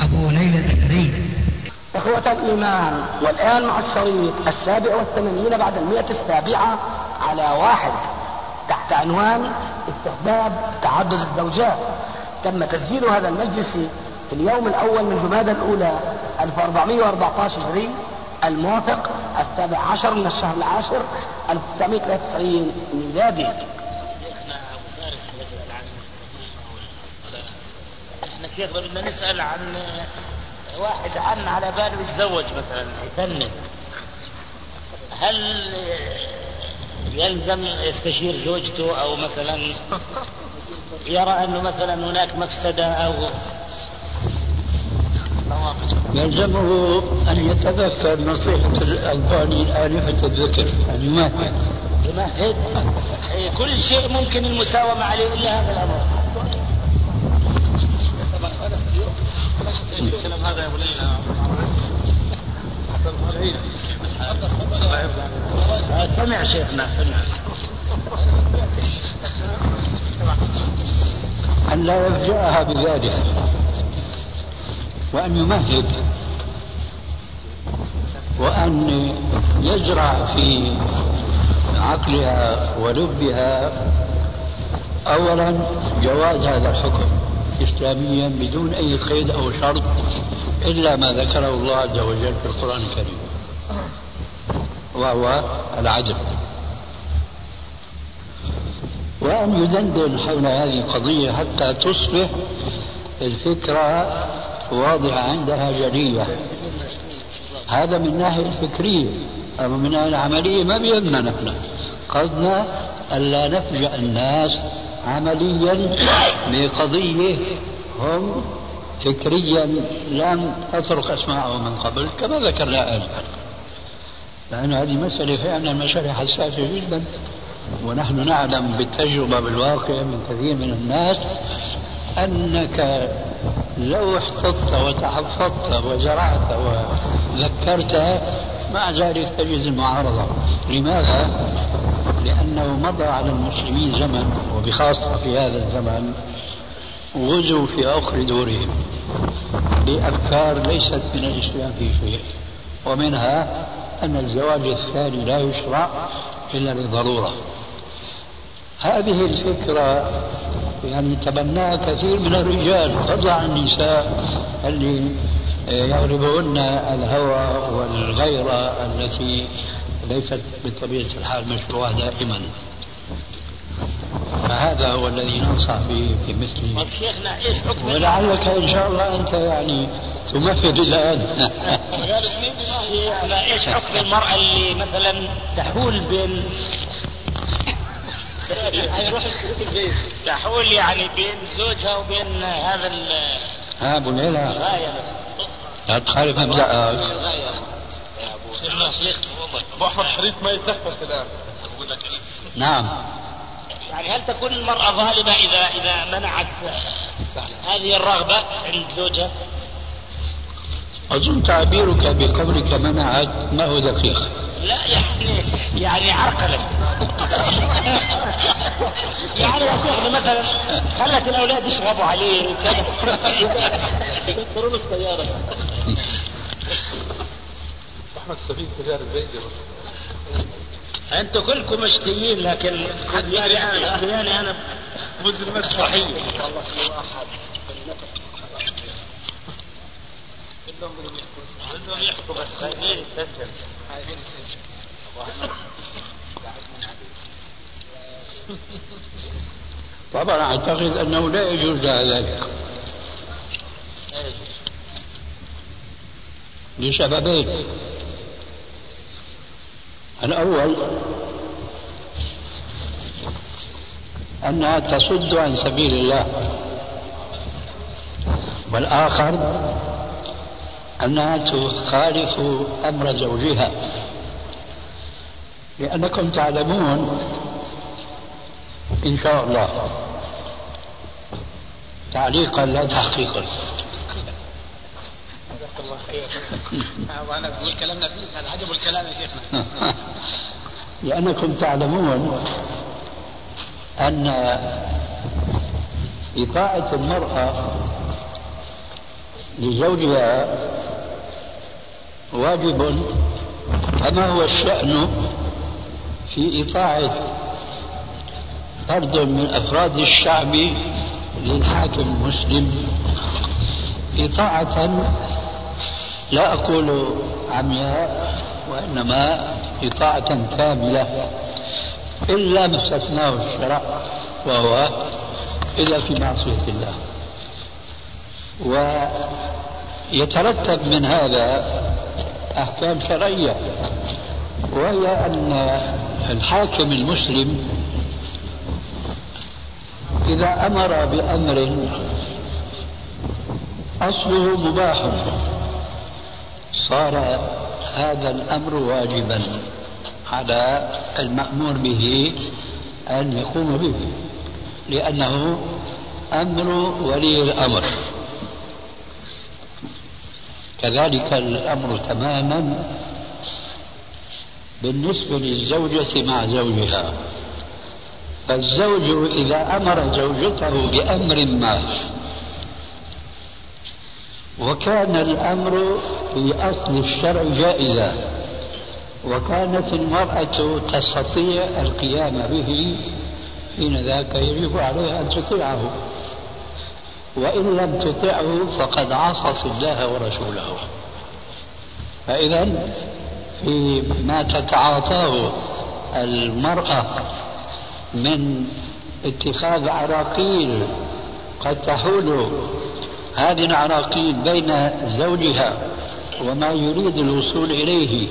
أبو ليلى الزكري إخوة الإيمان والآن مع الشريط السابع والثمانين بعد المئة السابعة على واحد تحت عنوان استحباب تعدد الزوجات. تم تسجيل هذا المجلس في اليوم الأول من جمادى الأولى 1414 هجري الموافق السابع عشر من الشهر العاشر 1993 ميلادي. إحنا شيخ بدنا نسأل عن واحد عن على باله يتزوج مثلا يفنن هل يلزم يستشير زوجته أو مثلا يرى أنه مثلا هناك مفسدة أو يلزمه أن يتذكر نصيحة الألباني الآنفة الذكر أن يمهد. يمهد؟ إيه، كل شيء ممكن المساومة عليه إلا هذا الأمر. سمع شيخنا سمع. أن لا يفجأها بذلك وأن يمهد وأن يزرع في عقلها ولبها. أولا جواز هذا الحكم. إسلاميا بدون أي قيد أو شرط إلا ما ذكره الله عز وجل في القرآن الكريم وهو العدل وأن يدندن حول هذه القضية حتى تصبح الفكرة واضحة عندها جلية. هذا من الناحية الفكرية أما من الناحية العملية ما بيهمنا نحن. قصدنا ألا نفجأ الناس عمليا بقضية هم فكريا لم تطرق أسماءهم من قبل كما ذكرنا آنفا لأن هذه مسألة فعلا مسألة حساسة جدا ونحن نعلم بالتجربة بالواقع من كثير من الناس أنك لو احتطت وتحفظت وزرعت وذكرت مع ذلك تجد المعارضة. لماذا؟ لأنه مضى على المسلمين زمن وبخاصة في هذا الزمن غزوا في أخر دورهم. بأفكار ليست من الإسلام في شيء ومنها أن الزواج الثاني لا يشرع إلا لضرورة هذه الفكرة يعني تبناها كثير من الرجال فضلا عن النساء اللي يغلبهن الهوى والغيرة التي ليست بطبيعة الحال مشروعة دائما. فهذا هو الذي ننصح به في مثل طيب شيخنا إيش حكم ولعلك إن شاء الله أنت يعني تمهد الان شيخنا إيش حكم المرأة اللي مثلا تحول بين تحول يعني بين زوجها وبين هذا ال ها ابو ليلى لا تخالف مبدأك ابو أحمد حريص ما يتنفس الآن. نعم. يعني هل تكون المرأة ظالمة إذا إذا منعت هذه الرغبة عند زوجها؟ أظن تعبيرك بقولك منعت. ما هو دقيق؟ لا يعني يعني عرقلت يعني يا شيخنا مثلا خلت الأولاد يشربوا عليه وكذا. يكسرون السيارة. أحمد سفيد تجار الزيت أنتوا كلكم مشتيين لكن يعني أنا يعني أنا مدن مسرحيه كلهم يحكوا بس خايفين يتسجل طبعا أعتقد أنه لا يجوز ذلك. لسببين الأول أنها تصد عن سبيل الله والآخر أنها تخالف أمر زوجها. لأنكم تعلمون إن شاء الله تعليقا لا تحقيقا. هذا الكلام يا شيخنا. لأنكم تعلمون أن إطاعة المرأة لزوجها واجب كما هو الشأن في إطاعة فرد من أفراد الشعب للحاكم المسلم إطاعة لا أقول عمياء وإنما إطاعة كاملة إلا ما استثناه الشرع وهو إلا في معصية الله. ويترتب من هذا أحكام شرعية وهي أن الحاكم المسلم إذا أمر بأمر أصله مباح. صار هذا الأمر واجبا على المأمور به أن يقوم به لأنه أمر ولي الأمر. كذلك الأمر تماما بالنسبة للزوجة مع زوجها. فالزوج إذا أمر زوجته بأمر ما وكان الأمر في أصل الشرع جائزا. وكانت المرأة تستطيع القيام به حين ذاك يجب عليها أن تطيعه. وإن لم تطعه فقد عصت الله ورسوله. فإذا في ما تتعاطاه المرأة من اتخاذ عراقيل قد تحول هذه العراقيل بين زوجها وما يريد الوصول إليه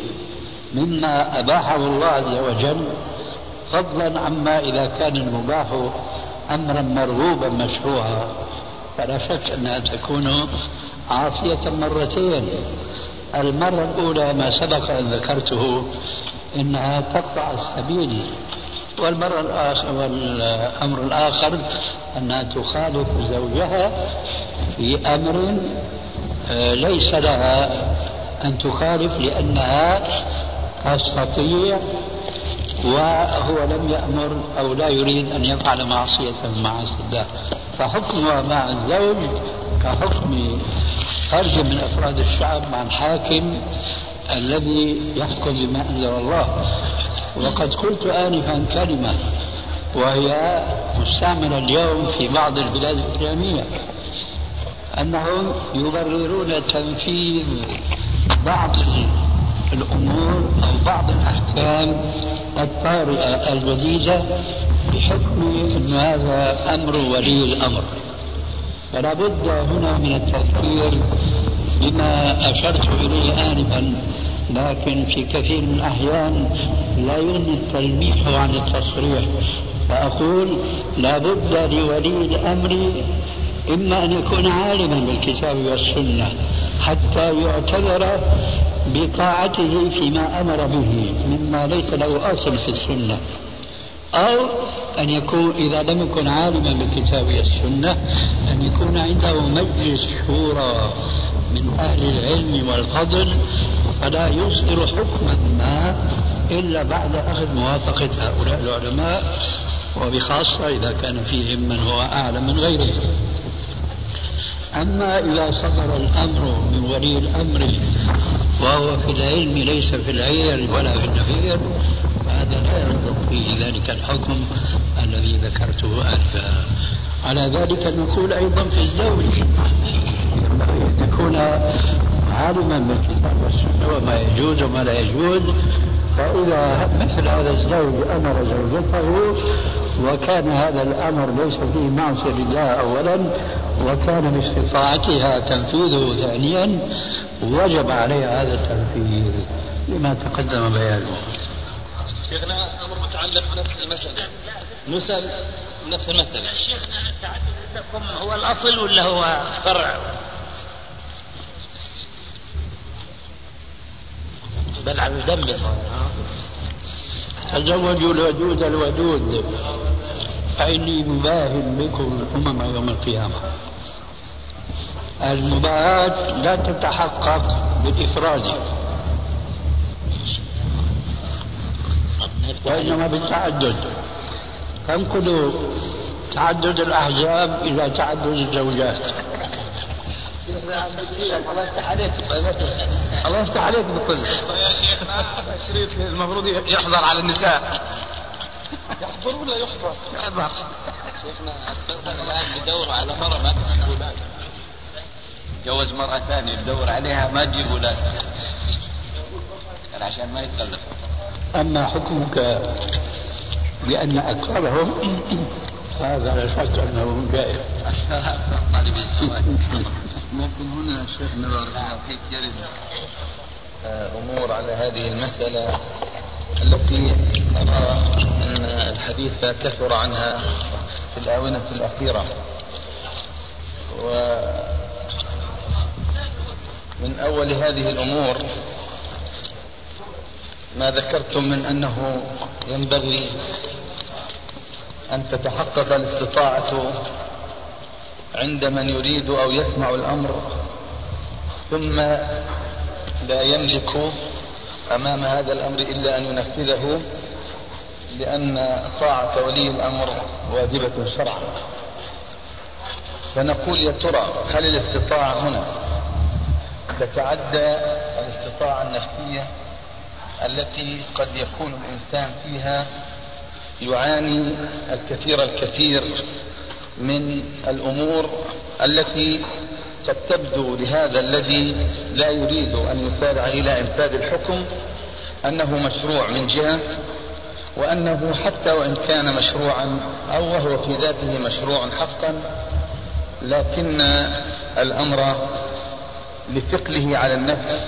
مما أباحه الله عز وجل فضلا عما إذا كان المباح أمرا مرغوبا مشروعا. فلا شك أنها تكون عاصية مرتين. المرة الأولى ما سبق أن ذكرته إنها تقطع السبيل والمرة الآخر والأمر الآخر أنها تخالف زوجها في أمر آه، ليس لها أن تخالف لأنها تستطيع وهو لم يأمر أو لا يريد أن يفعل معصية مع الله فحكمها مع الزوج كحكم فرد من أفراد الشعب مع الحاكم الذي يحكم بما أنزل الله. وقد قلت آنفا كلمة وهي مستعملة اليوم في بعض البلاد الإسلامية. أنهم يبررون تنفيذ بعض الأمور أو بعض الأحكام الطارئة الجديدة بحكم أن هذا أمر ولي الأمر. فلا بد هنا من التفكير بما أشرت إليه آنفا لكن في كثير من الأحيان لا يغني التلميح عن التصريح. فأقول لا بد لولي الأمر إما أن يكون عالما بالكتاب والسنة حتى يعتذر بطاعته فيما أمر به مما ليس له أصل في السنة. أو أن يكون إذا لم يكن عالما بالكتاب والسنة أن يكون عنده مجلس شورى من أهل العلم والفضل فلا يصدر حكما ما إلا بعد أخذ موافقة هؤلاء العلماء وبخاصة إذا كان فيهم من هو أعلم من غيره أما إذا صدر الأمر من ولي الأمر وهو في العلم ليس في العير ولا في النفير فهذا لا يصدق فيه ذلك الحكم الذي ذكرته آنفا على ذلك نقول أيضا في الزوج أن يكون عالما بالكتاب والسنة وما يجوز وما لا يجوز فإذا مثل هذا الزوج أمر زوجته وكان هذا الأمر ليس فيه معصية لله أولا وكان باستطاعتها تنفيذه ثانيا وجب عليها هذا التنفيذ لما تقدم بيانه. شيخنا أمر متعلق بنفس المسألة. نسأل نفس المسألة. شيخنا التعدد عندكم هو الأصل ولا هو فرع؟ بل على يدمر تزوجوا الودود الودود. فإني مباهل بكم الأمم يوم القيامة. المباهاة لا تتحقق بالإفراد وإنما بالتعدد. فانقلوا تعدد الأحزاب إلى تعدد الزوجات. الله يفتح عليك الله يفتح عليك بالطب يا شيخنا شريف المفروض يحضر على النساء. يحضر ولا يحضر؟ يحضر. شيخنا الآن بدوروا على مرة ما تجيب أولاد جوز مرأة ثانية بدور عليها ما تجيب أولاد يعني عشان ما يتخلف. أما حكمك بأن أكثرهم هذا لا شك أنه جائز طالب ممكن هنا شيخنا بارك الله فيك يرد أمور على هذه المسألة التي أرى أن الحديث كثر عنها في الآونة الأخيرة. ومن أول هذه الأمور ما ذكرتم من أنه ينبغي أن تتحقق الاستطاعة عند من يريد أو يسمع الأمر ثم لا يملك أمام هذا الأمر إلا أن ينفذه لأن طاعة ولي الأمر واجبة شرعا. فنقول يا ترى هل الاستطاعة هنا تتعدى الاستطاعة النفسية التي قد يكون الإنسان فيها يعاني الكثير الكثير من الأمور التي قد تبدو لهذا الذي لا يريد أن يسارع إلى إنفاذ الحكم أنه مشروع من جهة وأنه حتى وإن كان مشروعا أو وهو في ذاته مشروع حقا لكن الأمر لثقله على النفس.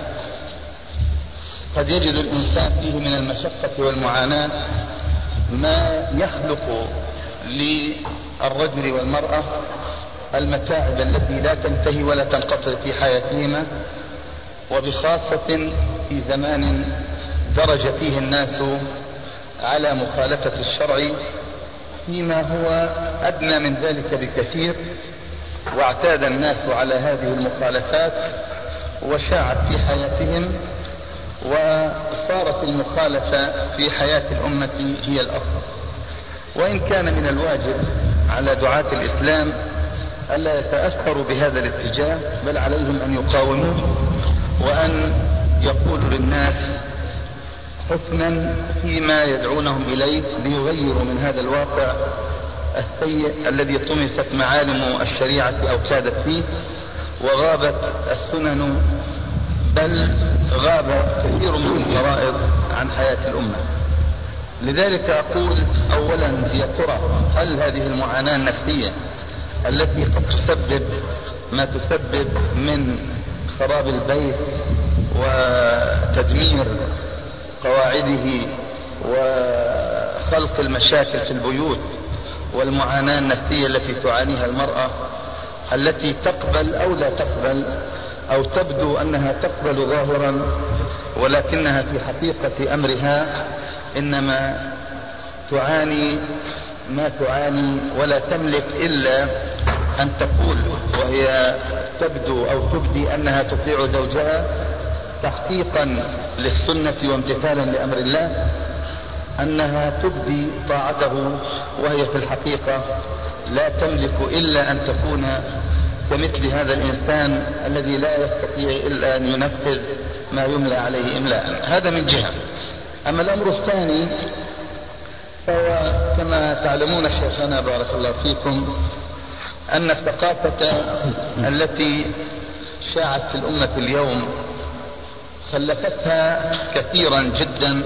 قد يجد الإنسان فيه من المشقة والمعاناة ما يخلق للرجل والمرأة المتاعب التي لا تنتهي ولا تنقطع في حياتهما وبخاصة في زمان درج فيه الناس على مخالفة الشرع فيما هو أدنى من ذلك بكثير واعتاد الناس على هذه المخالفات وشاعت في حياتهم وصارت المخالفة في حياة الأمة هي الأفضل. وإن كان من الواجب على دعاة الإسلام ألا يتأثروا بهذا الاتجاه بل عليهم أن يقاوموه وأن يقولوا للناس حسنا فيما يدعونهم إليه ليغيروا من هذا الواقع السيء الذي طمست معالم الشريعة أو كادت فيه وغابت السنن بل غاب كثير من الفرائض عن حياة الأمة. لذلك أقول أولا يا ترى هل هذه المعاناة النفسية التي قد تسبب ما تسبب من خراب البيت وتدمير قواعده وخلق المشاكل في البيوت والمعاناة النفسية التي تعانيها المرأة التي تقبل أو لا تقبل أو تبدو أنها تقبل ظاهرا ولكنها في حقيقة أمرها إنما تعاني ما تعاني ولا تملك إلا أن تقول وهي تبدو أو تبدي أنها تطيع زوجها تحقيقا للسنة وامتثالا لأمر الله أنها تبدي طاعته وهي في الحقيقة لا تملك إلا أن تكون كمثل هذا الإنسان الذي لا يستطيع إلا أن ينفذ ما يملى عليه إملاء. هذا من جهة. أما الأمر الثاني فهو كما تعلمون شيخنا بارك الله فيكم أن الثقافة التي شاعت في الأمة اليوم خلفتها كثيرا جدا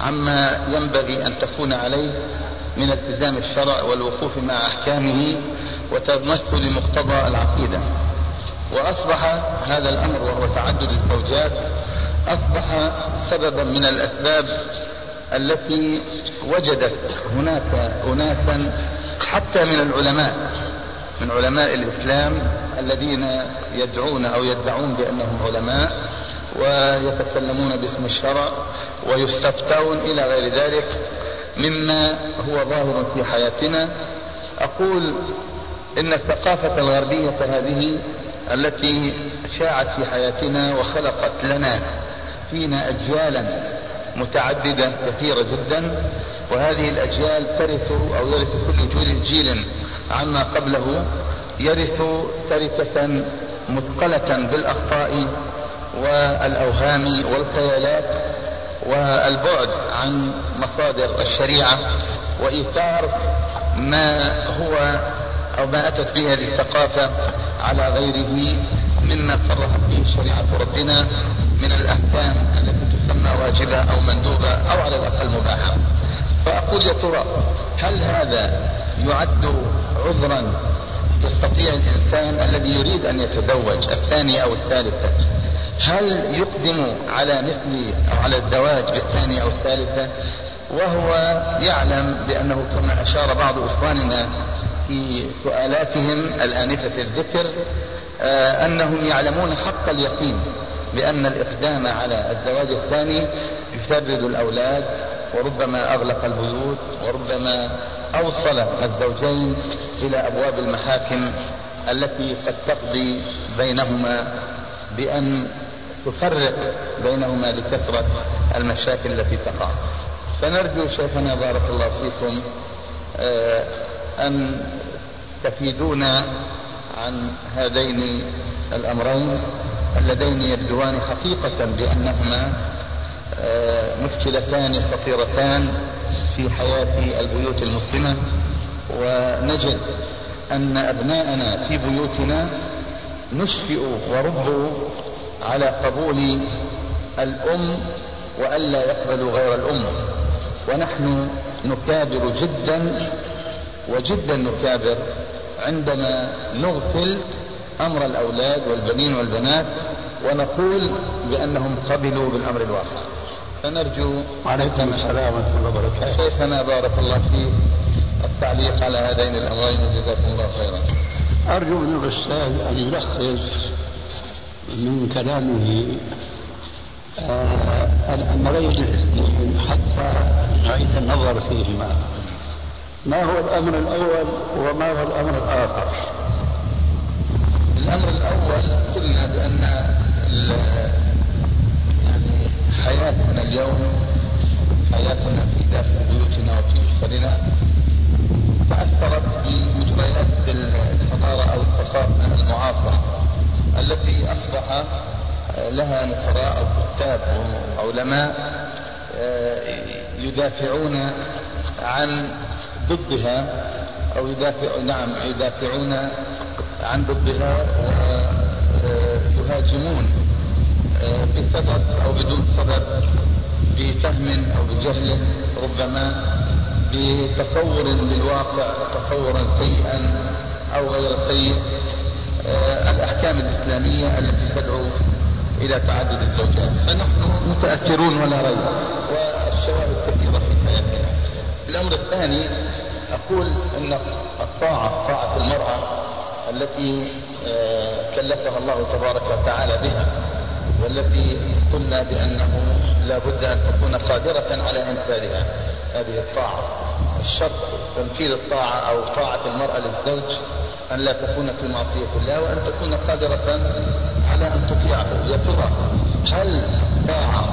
عما ينبغي أن تكون عليه من التزام الشرع والوقوف مع أحكامه وتمثل مقتضى العقيدة. وأصبح هذا الأمر وهو تعدد الزوجات أصبح سببا من الأسباب التي وجدت هناك أناسا حتى من العلماء من علماء الإسلام الذين يدعون أو يدعون بأنهم علماء ويتكلمون باسم الشرع ويستفتون إلى غير ذلك مما هو ظاهر في حياتنا. أقول إن الثقافة الغربية هذه التي شاعت في حياتنا وخلقت لنا فينا أجيالا متعددة كثيرة جدا وهذه الأجيال ترث أو يرث كل جيل عما قبله يرث تركة مثقلة بالأخطاء والأوهام والخيالات والبعد عن مصادر الشريعة وإيثار ما هو أو ما أتت به هذه الثقافة على غيره مما صرحت به شريعة ربنا من الأحكام التي تسمى واجبة أو مندوبة أو على الأقل مباحة. فأقول يا ترى هل هذا يعد عذرا يستطيع الإنسان الذي يريد أن يتزوج الثانية أو الثالثة؟ هل يقدم على مثل أو على الزواج بالثانية أو الثالثة؟ وهو يعلم بأنه كما أشار بعض إخواننا في سؤالاتهم الآنفة الذكر آه أنهم يعلمون حق اليقين بأن الإقدام على الزواج الثاني يشرد الأولاد وربما أغلق البيوت وربما أوصل الزوجين إلى أبواب المحاكم التي قد تقضي بينهما بأن تفرق بينهما لكثرة المشاكل التي تقع. فنرجو شيخنا بارك الله فيكم آه أن تفيدونا عن هذين الأمرين اللذين يبدوان حقيقة بأنهما مشكلتان خطيرتان في حياة البيوت المسلمة. ونجد أن أبناءنا في بيوتنا نشفئ وربوا على قبول الأم وألا يقبلوا غير الأم. ونحن نكابر جدا وجدا نكابر عندما نغفل أمر الأولاد والبنين والبنات ونقول بأنهم قبلوا بالأمر الواقع. فنرجو وعليكم السلام ورحمة الله وبركاته. شيخنا بارك الله فيك التعليق على هذين الأمرين وجزاكم الله خيرا. أرجو من الأستاذ أن يلخص من كلامه آه الأمرين حتى نعيد النظر فيهما. ما هو الأمر الأول وما هو الأمر الآخر؟ الأمر الأول قلنا بأن يعني حياتنا اليوم حياتنا في داخل بيوتنا وفي أسرنا تأثرت بمجريات الحضارة أو الثقافة المعاصرة التي أصبح لها نصراء أو كتاب وعلماء يدافعون عن ضدها أو يدافع نعم يدافعون عن ضدها ويهاجمون بسبب أو بدون سبب بفهم أو بجهل ربما بتصور للواقع تصورا سيئا أو غير سيء الأحكام الإسلامية التي تدعو إلى تعدد الزوجات. فنحن متأثرون ولا ريب. والشواهد كثيرة. الأمر الثاني أقول أن الطاعة طاعة المرأة التي كلفها الله تبارك وتعالى بها والتي قلنا بأنه لا بد أن تكون قادرة على إنفاذها. هذه الطاعة. الشرط تنفيذ الطاعة أو طاعة المرأة للزوج أن لا تكون في معصية الله وأن تكون قادرة على أن تطيعه يا ترى هل طاعة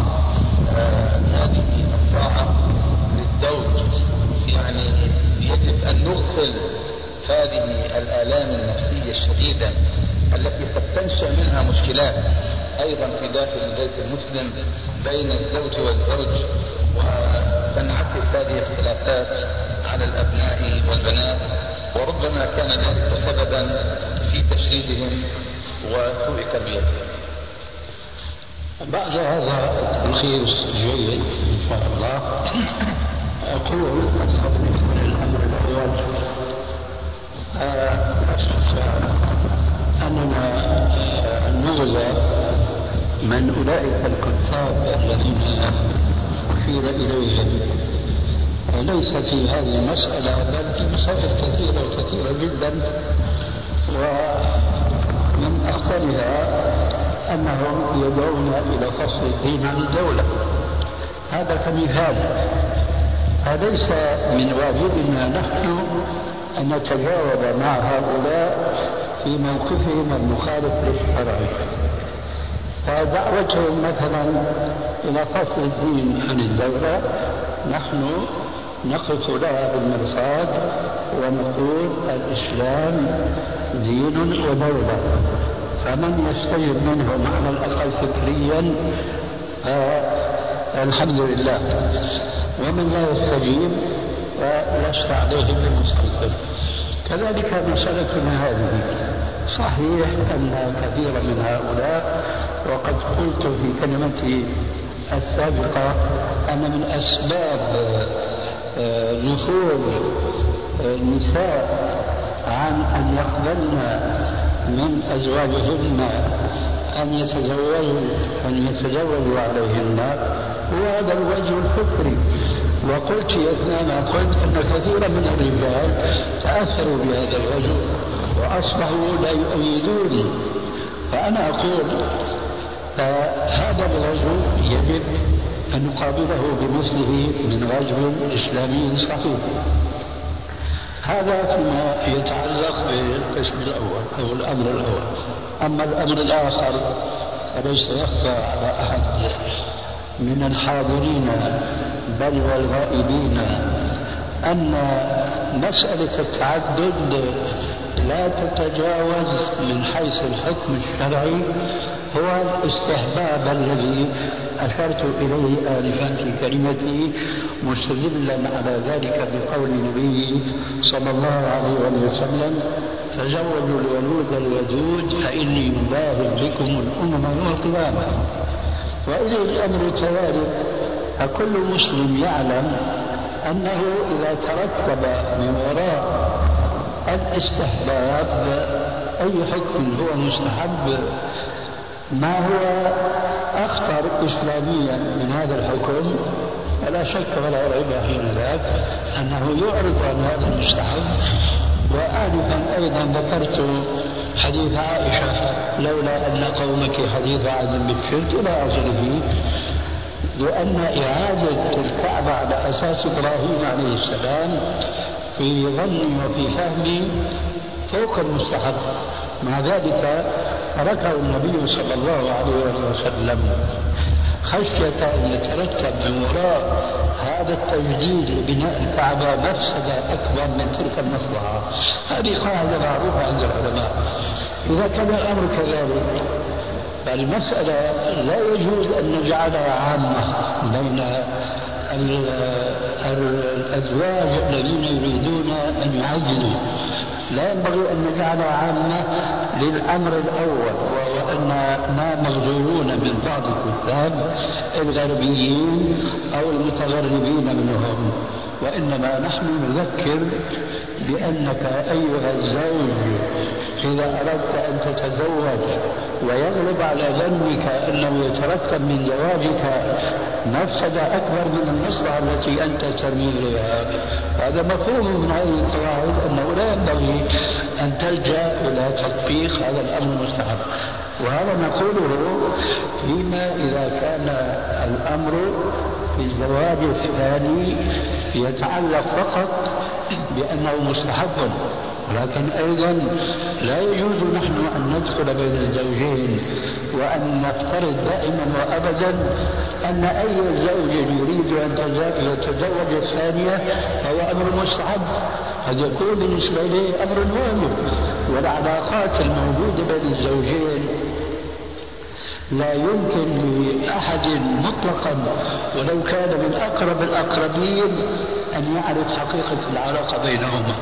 هذه الطاعة للزوج يعني يجب أن نغفل هذه الآلام النفسية الشديدة التي قد تنشأ منها مشكلات أيضا في داخل البيت المسلم بين الزوج والزوج وتنعكس هذه الخلافات على الأبناء والبنات. وربما كان ذلك سببا في تشريدهم وسوء تربيتهم. بعد هذا التلخيص الجيد إن شاء الله. أقول بالنسبة للامر الأول أننا نغزى من أولئك الكتاب الذين أشير إليهم. ليس في هذه المسألة بل في مسائل كثيرة كثيره جدا. ومن أخطرها أنهم يدعون إلى فصل الدين عن الدولة. هذا كمثال. أليس من واجبنا نحن أن نتجاوب مع هؤلاء في موقفهم المخالف للشرع؟ فدعوتهم مثلا إلى فصل الدين عن الدولة. نحن نقف لها بالمرصاد ونقول الإسلام دين ودولة. فمن يستجب منهم على الأقل فكريا؟ الحمد لله. ومن لا يستجيب فلست عليه بمسيطر كذلك مسألتنا هذه. صحيح أن كثيرا من هؤلاء وقد قلت في كلمتي السابقة أن من أسباب آه، نفوذ النساء عن أن يقبلن من أزواجهن أن يتزوجوا أن يتزوجوا عليهن. هو هذا الوجه الفكري وقلت أثناء ما قلت أن كثيرا من الرجال تأثروا بهذا الوجه وأصبحوا لا يؤيدون فأنا أقول هذا الوجه يجب أن نقابله بمثله من وجه إسلامي صحيح. هذا فيما يتعلق بالقسم الأول أو الأمر الأول. أما الأمر الآخر فليس يخفى على أحد. من الحاضرين بل والغائبين. أن مسألة التعدد لا تتجاوز من حيث الحكم الشرعي هو الاستحباب الذي أشرت إليه آنفا في كلمتي مستدلا على ذلك بقول النبي صلى الله عليه وسلم تزوجوا الولود الودود فإني مباهل بكم الأمم يوم القيامة وإذا الأمر كذلك. فكل مسلم يعلم أنه إذا ترتب من وراء الاستحباب أي حكم هو مستحب ما هو أخطر إسلاميا من هذا الحكم؟ فلا شك ولا ريب حين ذاك أنه يعرض عن هذا المستحب. وآنفا أيضا ذكرت حديث عائشة لولا أن قومك حديث عهد بالشرك إلى آخره لأن إعادة الكعبة على أساس إبراهيم عليه السلام في ظني وفي فهمي فوق المستحب مع ذلك تركه النبي صلى الله عليه وسلم خشية أن يترتب من وراء هذا التجديد لبناء الكعبة مفسدة أكبر من تلك المصلحة. هذه قاعدة معروفة عند العلماء. إذا كان الأمر كذلك فالمسألة لا يجوز أن نجعلها عامة. بين الأزواج الذين يريدون أن يعزلوا. لا ينبغي أن نجعلها عامة للأمر الأول وهو أننا مغرورون من بعض الكتاب الغربيين أو المتغربين منهم وإنما نحن نذكر بأنك أيها الزوج إذا أردت أن تتزوج ويغلب على ظنك أنه يترتب من زواجك مفسدة أكبر من المصلحة التي أنت ترمي إليها هذا مفهوم من هذه أن تلجأ إلى تطبيق هذا الأمر المستحب. وهذا نقوله فيما إذا كان الأمر في الزواج الثاني يتعلق فقط بأنه مستحب. ولكن أيضا لا يجوز نحن أن ندخل بين الزوجين وأن نفترض دائما وأبدا أن أي زوج يريد أن يتزوج الثانية فهو أمر مستحب. قد يكون بالنسبة إليه أمر واجب والعلاقات الموجودة بين الزوجين لا يمكن لأحد مطلقا ولو كان من أقرب الأقربين أن يعرف حقيقة العلاقة بينهما.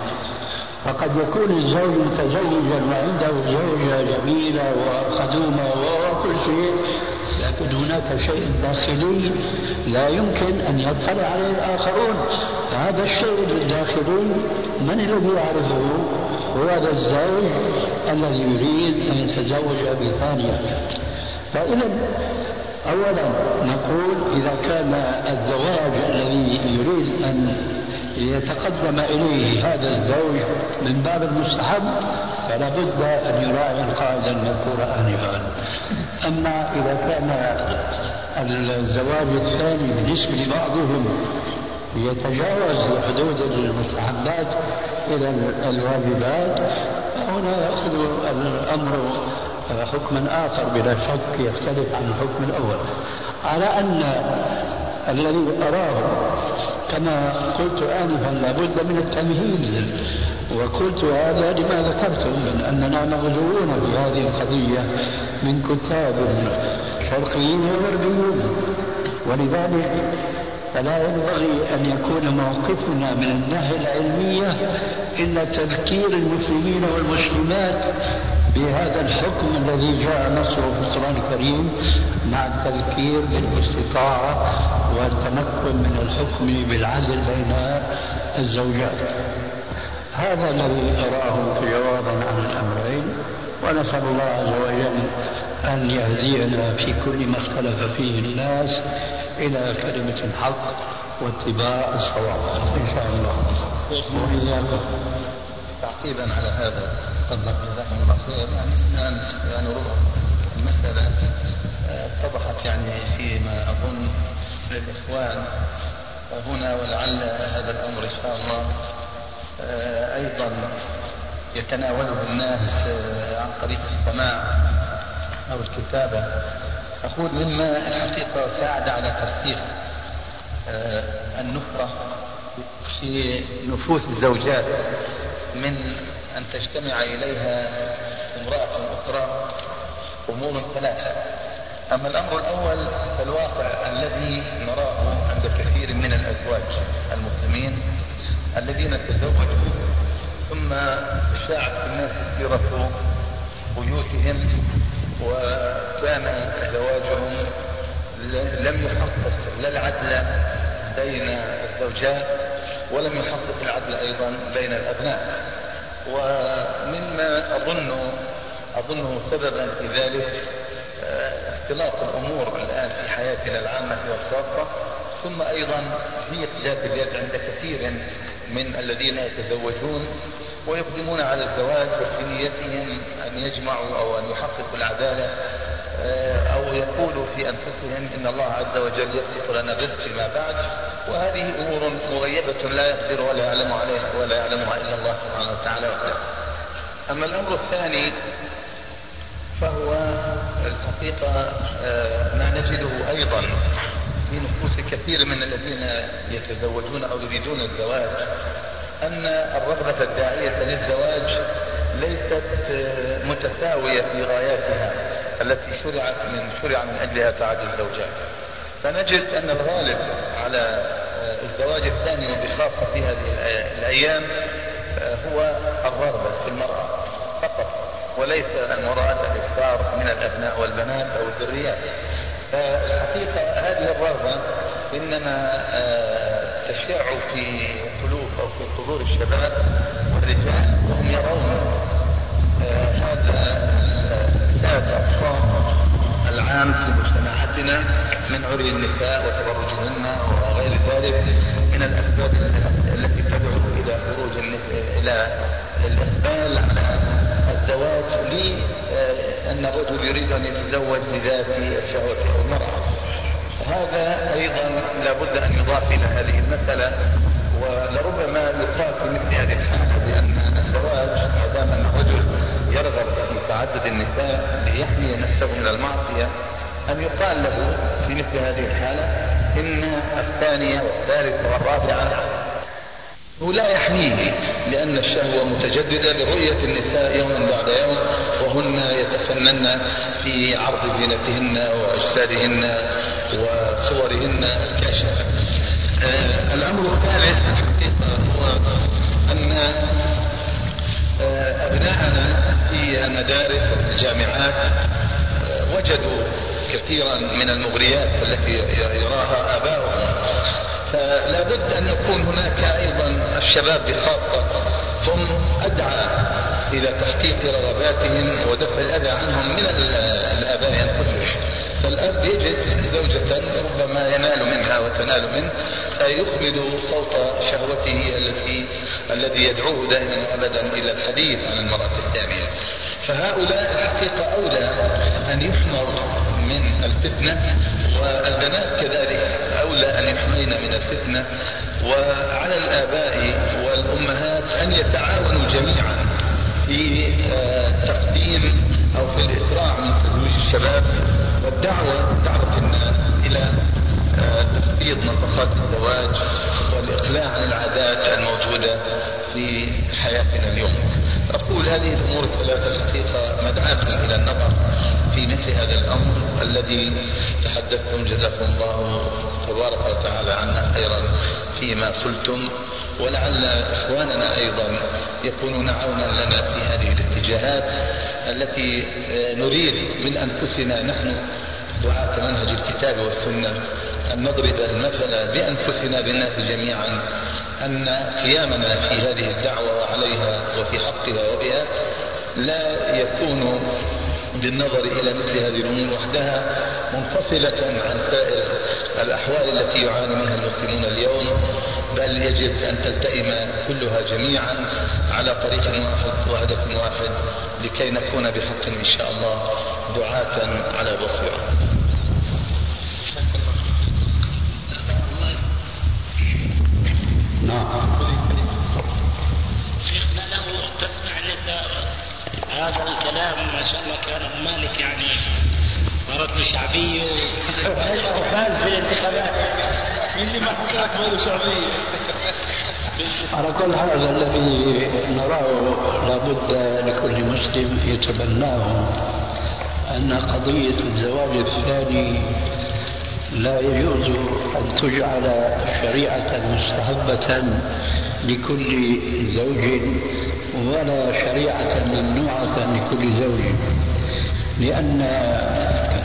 فقد يكون الزوج متزوجا وعنده زوجة جميلة وخدومة وكل شيء لكن هناك شيء داخلي لا يمكن أن يطلع عليه الآخرون. هذا الشيء الداخلي من الذي يعرفه؟ هو هذا الزوج الذي يريد أن يتزوج بثانية فإذا أولا نقول إذا كان الزواج الذي يريد أن ليتقدم إليه هذا الزوج من باب المستحب فلا بد أن يراعي القاعدة المذكورة آنفا. أما إذا كان الزواج الثاني بالنسبة لبعضهم يتجاوز حدود المستحبات إلى الواجبات هنا يأخذ الأمر حكما آخر بلا شك يختلف عن الحكم الأول. على أن الذي أراه كما قلت آنفا لابد من التمهيد. وقلت هذا لما ذكرتم من أننا مغزوون في هذه القضية من كتاب شرقيين وغربيين ولذلك فلا ينبغي أن يكون موقفنا من الناحية العلمية إلا تذكير المسلمين والمسلمات بهذا الحكم الذي جاء نصره في القرآن الكريم مع التذكير بالاستطاعة والتمكن من الحكم بالعدل بين الزوجات. هذا الذي أراه جوابا عن الأمرين ونسأل الله عز وجل أن يهدينا في كل ما اختلف فيه الناس إلى كلمة الحق واتباع الصواب. إن شاء الله. تعقيبا على هذا تفضل جزاكم الله خير يعني الآن يعني المسألة اتضحت يعني فيما أظن للإخوان هنا ولعل هذا الأمر إن شاء الله أيضا يتناوله الناس عن طريق السماع أو الكتابة. أقول مما الحقيقة ساعد على ترسيخ النفرة في نفوس الزوجات من أن تجتمع إليها امرأة أخرى أمور ثلاثة. أما الأمر الأول فالواقع الذي نراه عند كثير من الأزواج المسلمين الذين تزوجوا ثم شاعت في الناس سيرة بيوتهم وكان زواجهم لم يحقق لا العدل بين الزوجات ولم يحقق العدل أيضا بين الأبناء. ومما أظن أظنه سببا في ذلك اختلاط الأمور الآن في حياتنا العامة والخاصة ثم أيضا ضيق ذات اليد عند كثير من الذين يتزوجون ويقدمون على الزواج وفي نيتهم أن يجمعوا أو أن يحققوا العدالة أو يقولوا في أنفسهم إن الله عز وجل يخلق لنا الرزق فيما بعد. وهذه أمور مغيبة لا يقدر ولا يعلم عليها ولا يعلمها إلا الله سبحانه وتعالى. أما الأمر الثاني فهو الحقيقة ما نجده أيضا في نفوس كثير من الذين يتزوجون أو يريدون الزواج أن الرغبة الداعية للزواج ليست متساوية في غاياتها التي شرعت من شرع من أجلها تعدد الزوجات. فنجد أن الغالب على الزواج الثاني وبخاصة في هذه الأيام هو الرغبة في المرأة فقط. وليس أن وراءتها الإكثار من الأبناء والبنات أو الذريات. فالحقيقة هذه الرغبة إنما تشع في قلوب أو في صدور الشباب والرجال وهم يرون هذا هذا الصام العام في مجتمعاتنا من عري النساء وتبرجهن وغير ذلك من الأسباب التي تدعو إلى خروج إلى الإقبال على الزواج لأن الرجل يريد أن يتزوج لذات الشهوة المرأة هذا أيضا لابد أن يضاف إلى هذه المسألة ولربما يقال في مثل هذه الحالة بأن الزواج ما دام أن الرجل يرغب في تعدد النساء ليحمي نفسه من المعصية أن يقال له في مثل هذه الحالة إن الثانية والثالثة والرابعة لا يحميه لأن الشهوة متجددة لرؤية النساء يوما بعد يوم وهن يتفنن في عرض زينتهن وأجسادهن وصورهن الكاشفة آه الأمر الثالث الحقيقة هو أن آه أبناءنا في المدارس والجامعات آه وجدوا كثيرا من المغريات التي يراها آباؤهم. فلا بد أن يكون هناك أيضا الشباب بخاصة هم أدعى إلى تحقيق رغباتهم ودفع الأذى عنهم من الآباء أنفسهم فالأب يجد زوجة ربما ينال منها وتنال منه يخمد صوت شهوته التي الذي يدعوه دائما وابدا إلى الحديث عن المرأة الثانية فهؤلاء الحقيقة أولى أن يحمر من الفتنة والبنات كذلك. أولى أن يحمين من الفتنة وعلى الآباء والأمهات أن يتعاونوا جميعا في آه، تقديم أو في الإسراع من تزويج الشباب والدعوة دعوة الناس إلى آه، تخفيض نفقات الزواج والإقلاع عن العادات الموجودة في حياتنا اليوم. أقول هذه الأمور الثلاثة الحقيقة مدعاة إلى النظر في مثل هذا الأمر الذي تحدثتم جزاكم الله تبارك وتعالى عنا خيرا فيما قلتم ولعل إخواننا أيضا يكونون عونا لنا في هذه الاتجاهات التي آه، نريد من أنفسنا نحن دعاة منهج الكتاب والسنة أن نضرب المثل بأنفسنا بالناس جميعا. أن قيامنا في هذه الدعوة وعليها وفي حقها وبها لا يكون بالنظر إلى مثل هذه الأمور وحدها منفصلة عن سائر الأحوال التي يعاني منها المسلمون اليوم بل يجب أن تلتئم كلها جميعا على طريق واحد وهدف واحد لكي نكون بحق إن شاء الله دعاة على بصيرة. هذا الكلام ما شاء الله كان مالك يعني صارت له شعبيه وفاز في الانتخابات. اللي ما حضرت له شعبيه على كل حال الذي نراه لابد لكل مسلم يتبناه أن قضية الزواج الثاني لا يجوز أن تجعل شريعة مستحبة لكل زوج ولا شريعة ممنوعة لكل زوج. لأن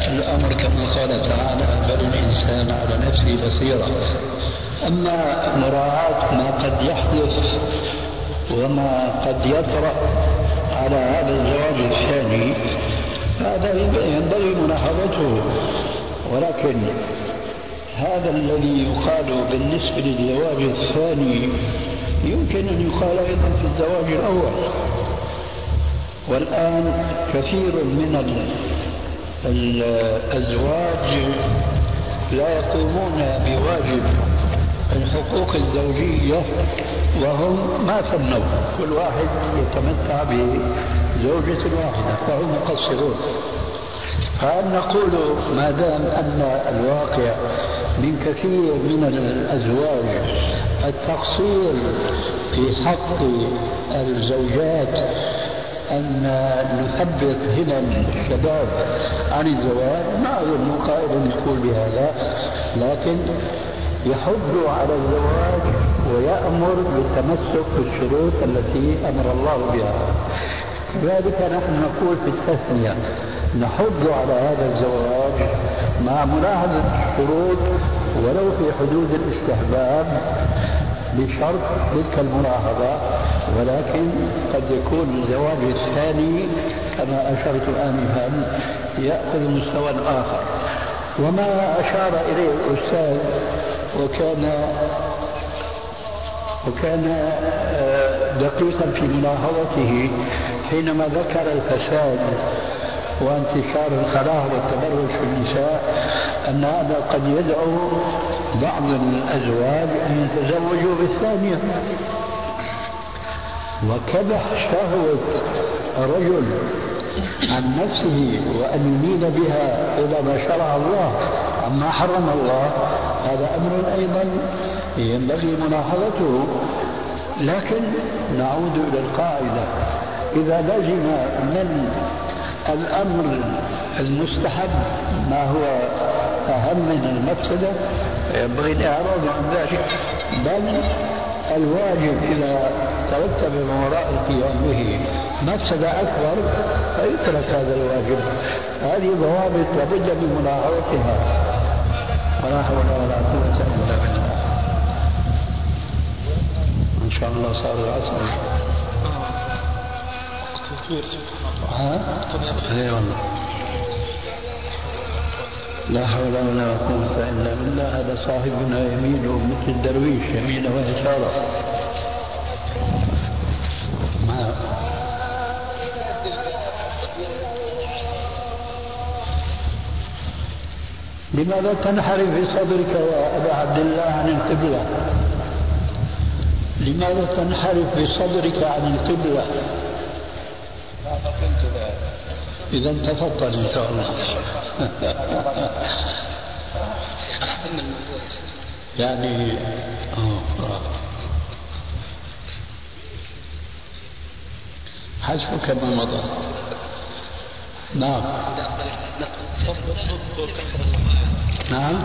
الأمر كما قال تعالى بل الإنسان على نفسه بصيرة. أما مراعاة ما قد يحدث وما قد يطرأ على هذا الزواج الثاني هذا ينبغي ملاحظته. ولكن هذا الذي يقال بالنسبة للزواج الثاني يمكن أن يقال أيضا في الزواج الأول. والآن كثير من الأزواج لا يقومون بواجب الحقوق الزوجية وهم ما فنوا كل واحد يتمتع بزوجة واحدة فهم مقصرون. فهل نقول ما دام أن الواقع من كثير من الأزواج. التقصير في حق الزوجات أن نثبت همم الشباب عن الزواج. ما أظن قائل يقول بهذا لكن يحض على الزواج ويأمر بالتمسك بالشروط التي أمر الله بها. كذلك نحن نقول في التثنية نحض على هذا الزواج مع ملاحظة الشروط ولو في حدود الاستحباب بشرط تلك الملاحظة ولكن قد يكون الزواج الثاني كما أشرت آنفا يأخذ مستوى آخر. وما أشار إليه الأستاذ وكان وكان آه، دقيقا في ملاحظته حينما ذكر الفساد وانتشار الخلاء والتبرج في النساء أن هذا قد يدعو بعض الأزواج أن يتزوجوا بالثانية. وكبح شهوة رجل عن نفسه وأن يميل بها إلى ما شرع الله عما حرم الله هذا أمر أيضا ينبغي ملاحظته لكن نعود إلى القاعدة. إذا لزم من الأمر المستحب ما هو أهم من المفسدة ينبغي الإعراض عن ذلك. بل الواجب إذا ترتب من وراء القيام به مفسدة أكبر فيترك هذا الواجب. هذه ضوابط لابد من ملاحظتها ولا حول ولا قوة إلا بالله. إن شاء الله صار العصر. ها؟ اي والله. لا حول ولا قوة إلا بالله هذا صاحبنا يمينه مثل الدرويش يمينه ويساره لماذا تنحرف بصدرك يا أبا عبد الله عن القبلة؟ لماذا تنحرف بصدرك عن القبلة؟ إذا تفضل إن شاء الله. يعني آه. حسبك ما مضى. نعم. نعم.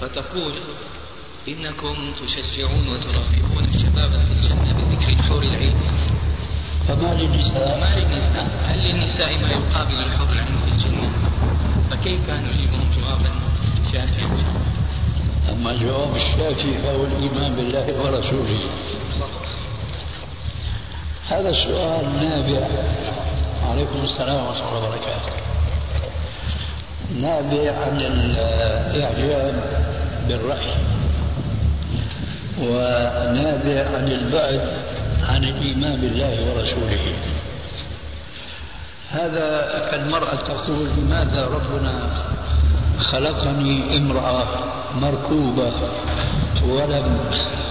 فتقول إنكم تشجعون وترغبون الشباب في الجنة بذكر الحور العين فما للنساء فما للنساء هل للنساء ما يقابل الحور العين في الجنة؟ فكيف نجيبهم جوابا؟ شافيا أما جواب الشافي فهو الإيمان بالله ورسوله. هذا السؤال نابع. عليكم السلام ورحمة الله وبركاته. نابع عن الإعجاب بالرأي ونابع عن البعد عن الإيمان بالله ورسوله. هذا كالمرأة تقول لماذا ربنا خلقني امرأة مركوبة ولم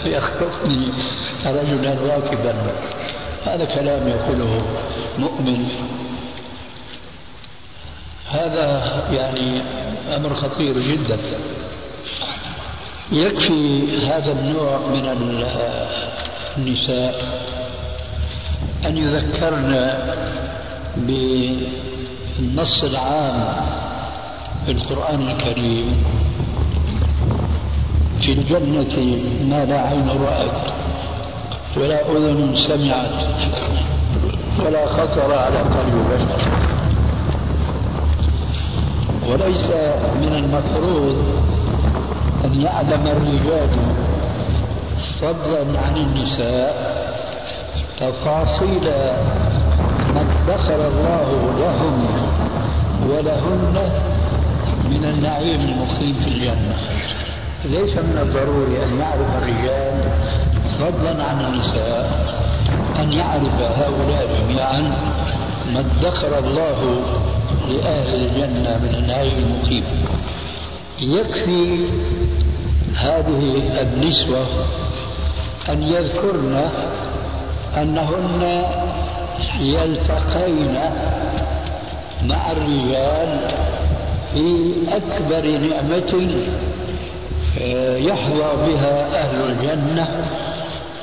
يخلقني رجلا راكبا هذا كلام يقوله مؤمن. هذا يعني أمر خطير جدا. يكفي هذا النوع من النساء أن يذكرن بالنص العام في القرآن الكريم في الجنة ما لا عين رأت ولا أذن سمعت ولا خطر على قلب بشر. وليس من المفروض أن يعلم الرجال فضلا عن النساء. تفاصيل ما ادخر الله لهم ولهن من النعيم المقيم في الجنة. ليس من الضروري أن يعرف الرجال فضلا عن النساء أن يعرف هؤلاء جميعا ما ادخر الله لأهل الجنة من النعيم المقيم. يكفي هذه النسوة أن يذكرن أنهن يلتقين مع الرجال في أكبر نعمة آه، يحظى بها أهل الجنة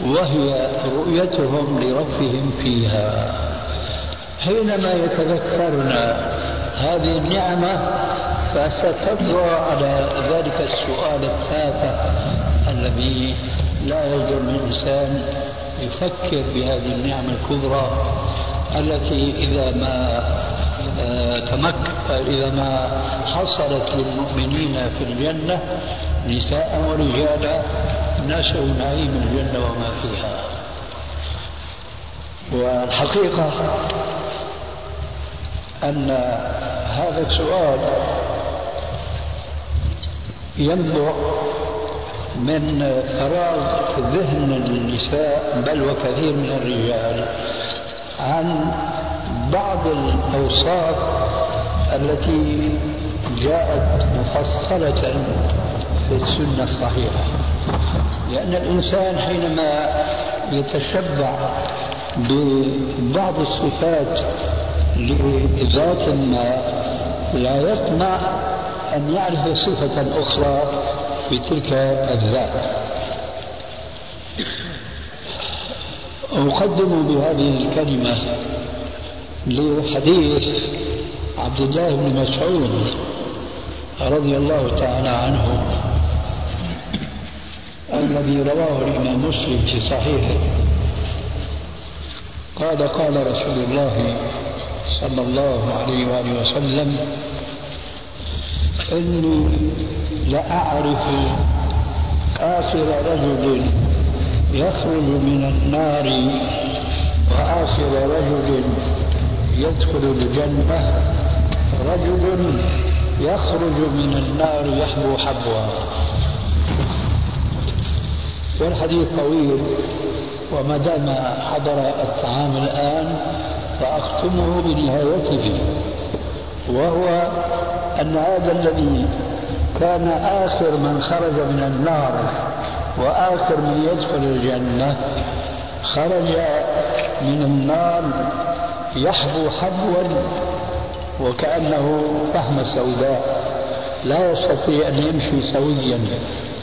وهي رؤيتهم لربهم فيها. حينما يتذكرن هذه النعمة فستطرى على ذلك السؤال التافه الذي لا يجر الإنسان يفكر بهذه النعمة الكبرى التي إذا ما آه، تمك إذا ما حصلت للمؤمنين في الجنة نساء ورجالا نشأوا نعيم الجنة وما فيها. والحقيقة أن هذا السؤال ينبع من فراغ ذهن النساء بل وكثير من الرجال عن بعض الأوصاف التي جاءت مفصلة في السنة الصحيحة. لأن الإنسان حينما يتشبع ببعض الصفات لذات ما لا يطمع أن يعرف صفة أخرى. في تلك الذات. أقدم بهذه الكلمة لحديث عبد الله بن مسعود رضي الله تعالى عنه الذي رواه الإمام مسلم في صحيحه. قال قال رسول الله صلى الله عليه وآله وسلم إني لأعرف آخر رجل يخرج من النار وآخر رجل يدخل الجنة. رجل يخرج من النار يحبو حبوا والحديث طويل وما دام حضر الطعام الآن فأختمه بنهايته وهو أن هذا الذي كان آخر من خرج من النار وآخر من يدخل الجنة خرج من النار يحبو حبوا وكأنه فحمة سوداء لا يستطيع أن يمشي سويا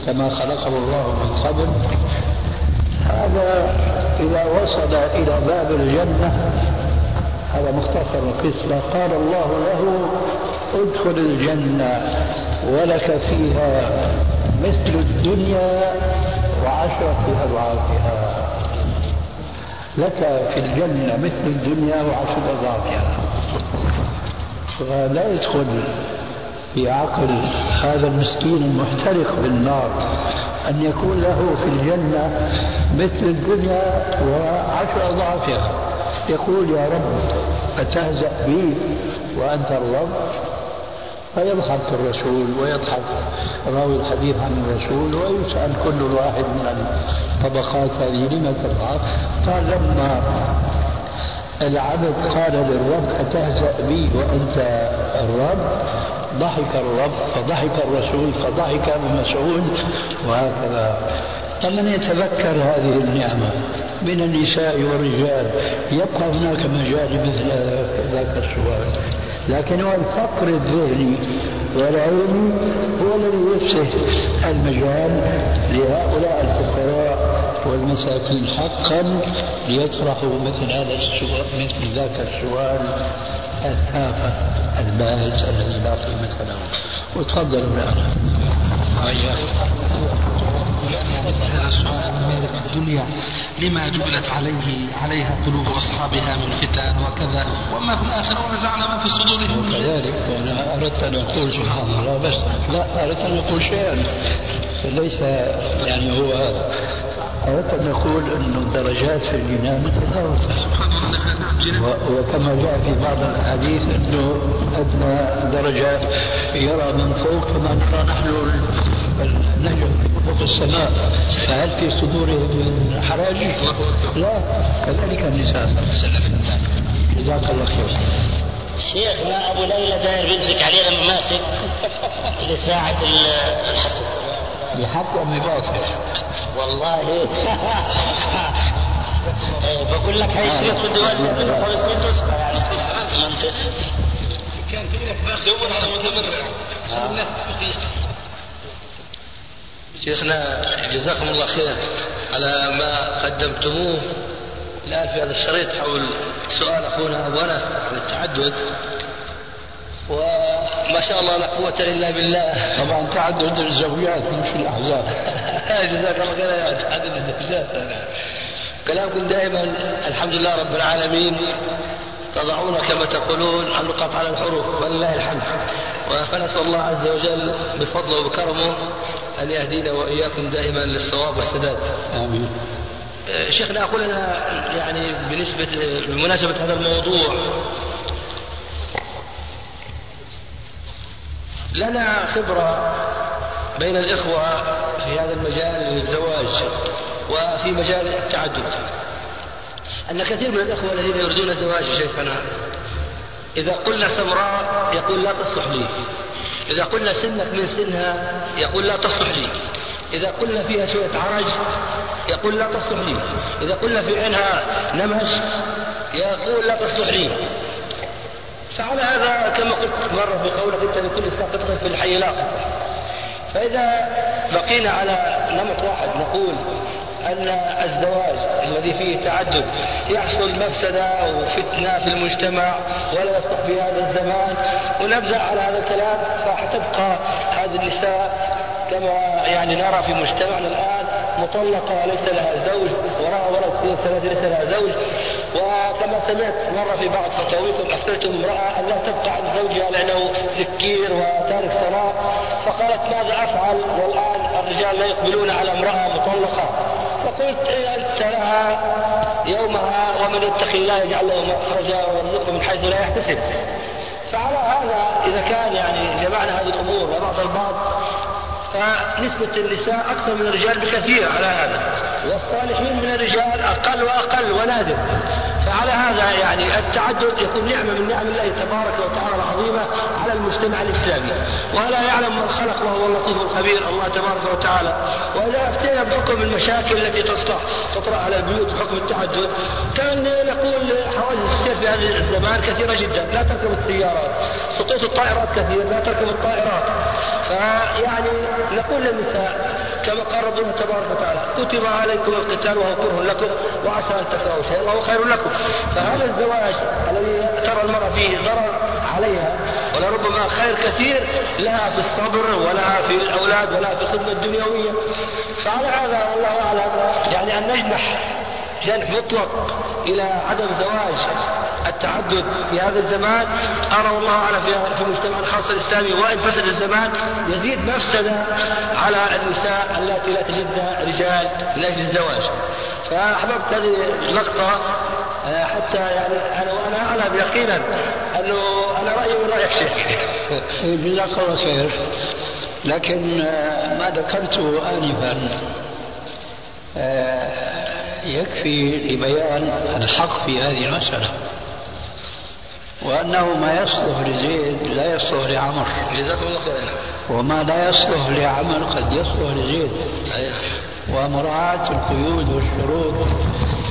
كما خلقه الله من قبل. هذا إذا وصل إلى باب الجنة هذا مختصر القصة. قال الله له ادخل الجنة. ولك فيها مثل الدنيا وعشرة أضعافها. لك في الجنة مثل الدنيا وعشرة أضعافها. فلا يدخل في عقل هذا المسكين المحترق بالنار أن يكون له في الجنة مثل الدنيا وعشر أضعافها. يقول يا رب أتهزأ بي وأنت الرب؟ فيضحك الرسول ويضحك راوي الحديث عن الرسول ويسأل كل واحد من الطبقات هذه لم تضحك؟ قال لما العبد قال للرب أتهزأ بي وأنت الرب؟ ضحك الرب فضحك الرسول فضحك ابن مسعود وهكذا. فمن يتذكر هذه النعمة؟ من النساء والرجال. يبقى هناك مجال مثل ذاك السؤال. لكن هو الفقر الذهني والعلمي هو الذي يفسح المجال لهؤلاء الفقراء والمساكين حقا ليطرحوا مثل هذا السؤال مثل ذاك السؤال التافه الباهت الذي لا قيمه له وتفضلوا معنا هذا السؤال مالك الدنيا لما جبلت عليه عليها قلوب أصحابها من فتن وكذا. وما في الآخرة ونزعنا ما في صدورهم كذلك وأنا أردت أن أقول سبحان الله بس لا أردت أن أقول شيئا. ليس يعني هو أردت أن أقول أن الدرجات في الجنان متفاوتة. وكما جاء في بعض الأحاديث أنه أدنى درجة يرى من فوق كما نرى نحن النجم فوق السماء. فهل في صدورهم من حراج؟ لا. كذلك النساء. جزاك الله خير. شيخنا أبو ليلى داير بيمسك عليه لما ماسك لساعة الحسد. بحق ام بباطل؟ والله بقول لك هاي الشريط في الدواء تسقى يعني منطق كان في لك دور على متبرع شيخنا جزاكم الله خير على ما قدمتموه. الآن في هذا الشريط حول سؤال أخونا أبو أنس عن التعدد. وما شاء الله لا قوة إلا بالله. طبعا تعدد الزوجات مش الأحزاب. جزاك الله خير تعدد الزوجات كلامكم دائما الحمد لله رب العالمين. تضعون كما تقولون النقاط على الحروف. ولله الحمد. فنسأل الله عز وجل بفضله وبكرمه أن يهدينا وإياكم دائما للصواب والسداد. آمين. شيخنا أقول أنا يعني بالنسبة بمناسبة هذا الموضوع لنا خبرة بين الإخوة في هذا المجال للزواج وفي مجال التعدد. أن كثير من الإخوة الذين يريدون الزواج شيخنا إذا قلنا سمراء يقول لا تصلح لي. إذا قلنا سنك من سنها يقول لا تصلح لي. إذا قلنا فيها شوية عرج يقول لا تصلح لي. إذا قلنا في عينها نمش يقول لا تصلح لي. فعلى هذا كما قلت مرة بقولك أنت لكل ساقطة في الحي لاقطة فإذا بقينا على نمط واحد نقول أن الزواج الذي فيه تعدد يحصل مفسدة وفتنة في المجتمع ولا يصلح في هذا الزمان ونبدأ على هذا الكلام فحتبقى هذه النساء كما يعني نرى في مجتمعنا الآن مطلقة ليس لها زوج وراء ولد ثلاثة ليس لها زوج. وكما سمعت مرة في بعض فتاويكم أفتيتم امرأة أن لا تبقى عن زوجها لأنه سكير وتارك صلاة فقالت ماذا أفعل؟ والآن الرجال لا يقبلون على امرأة مطلقة. فقلت إيه أنت لها يومها ومن يتقي الله يجعل له مخرجا ويرزقه من حيث لا يحتسب. فعلى هذا إذا كان يعني جمعنا هذه الأمور وبعض البعض فنسبة النساء أكثر من الرجال بكثير على هذا. والصالحين من الرجال أقل وأقل ونادر. فعلى هذا يعني التعدد يكون نعمة من نعم الله تبارك وتعالى العظيمة المجتمع الإسلامي. ولا يعلم من خلق وهو اللطيف الخبير الله تبارك وتعالى. وإذا أفتينا بحكم المشاكل التي تطرأ على البيوت بحكم التعدد كان نقول حوادث السير في هذا الزمان كثيرة جدا لا تركب السيارات سقوط الطائرات كثير لا تركب الطائرات. فيعني نقول للنساء كما قال ربنا تبارك وتعالى كتب عليكم القتال وهو كره لكم وعسى أن تكرهوا شيئا وهو خير لكم. فهذا الزواج الذي ترى المرأة فيه ضرر عليها ولربما خير كثير لها في الصبر ولها في الأولاد ولها في الخدمة الدنيوية. فعلى هذا والله أعلم يعني أن نجنح جنح مطلق إلى عدم زواج التعدد في هذا الزمان. أرى والله أعلم في المجتمع الخاص الإسلامي وإن فسد الزمان. يزيد مفسدة على النساء التي لا تجدن رجال من أجل الزواج. فأحببت هذه اللقطة آه، حتى يعني أنا وأنا أعلم يقينا أنه أنا رأيي من رأيك شيخ. جزاك الله خير. لكن آه، ما ذكرته آنفا آه، يكفي لبيان الحق في هذه المسألة. وأنه ما يصلح لزيد لا يصلح لعمر. جزاكم الله خيرا. وما لا يصلح لعمر قد يصلح لزيد. ومراعاة القيود والشروط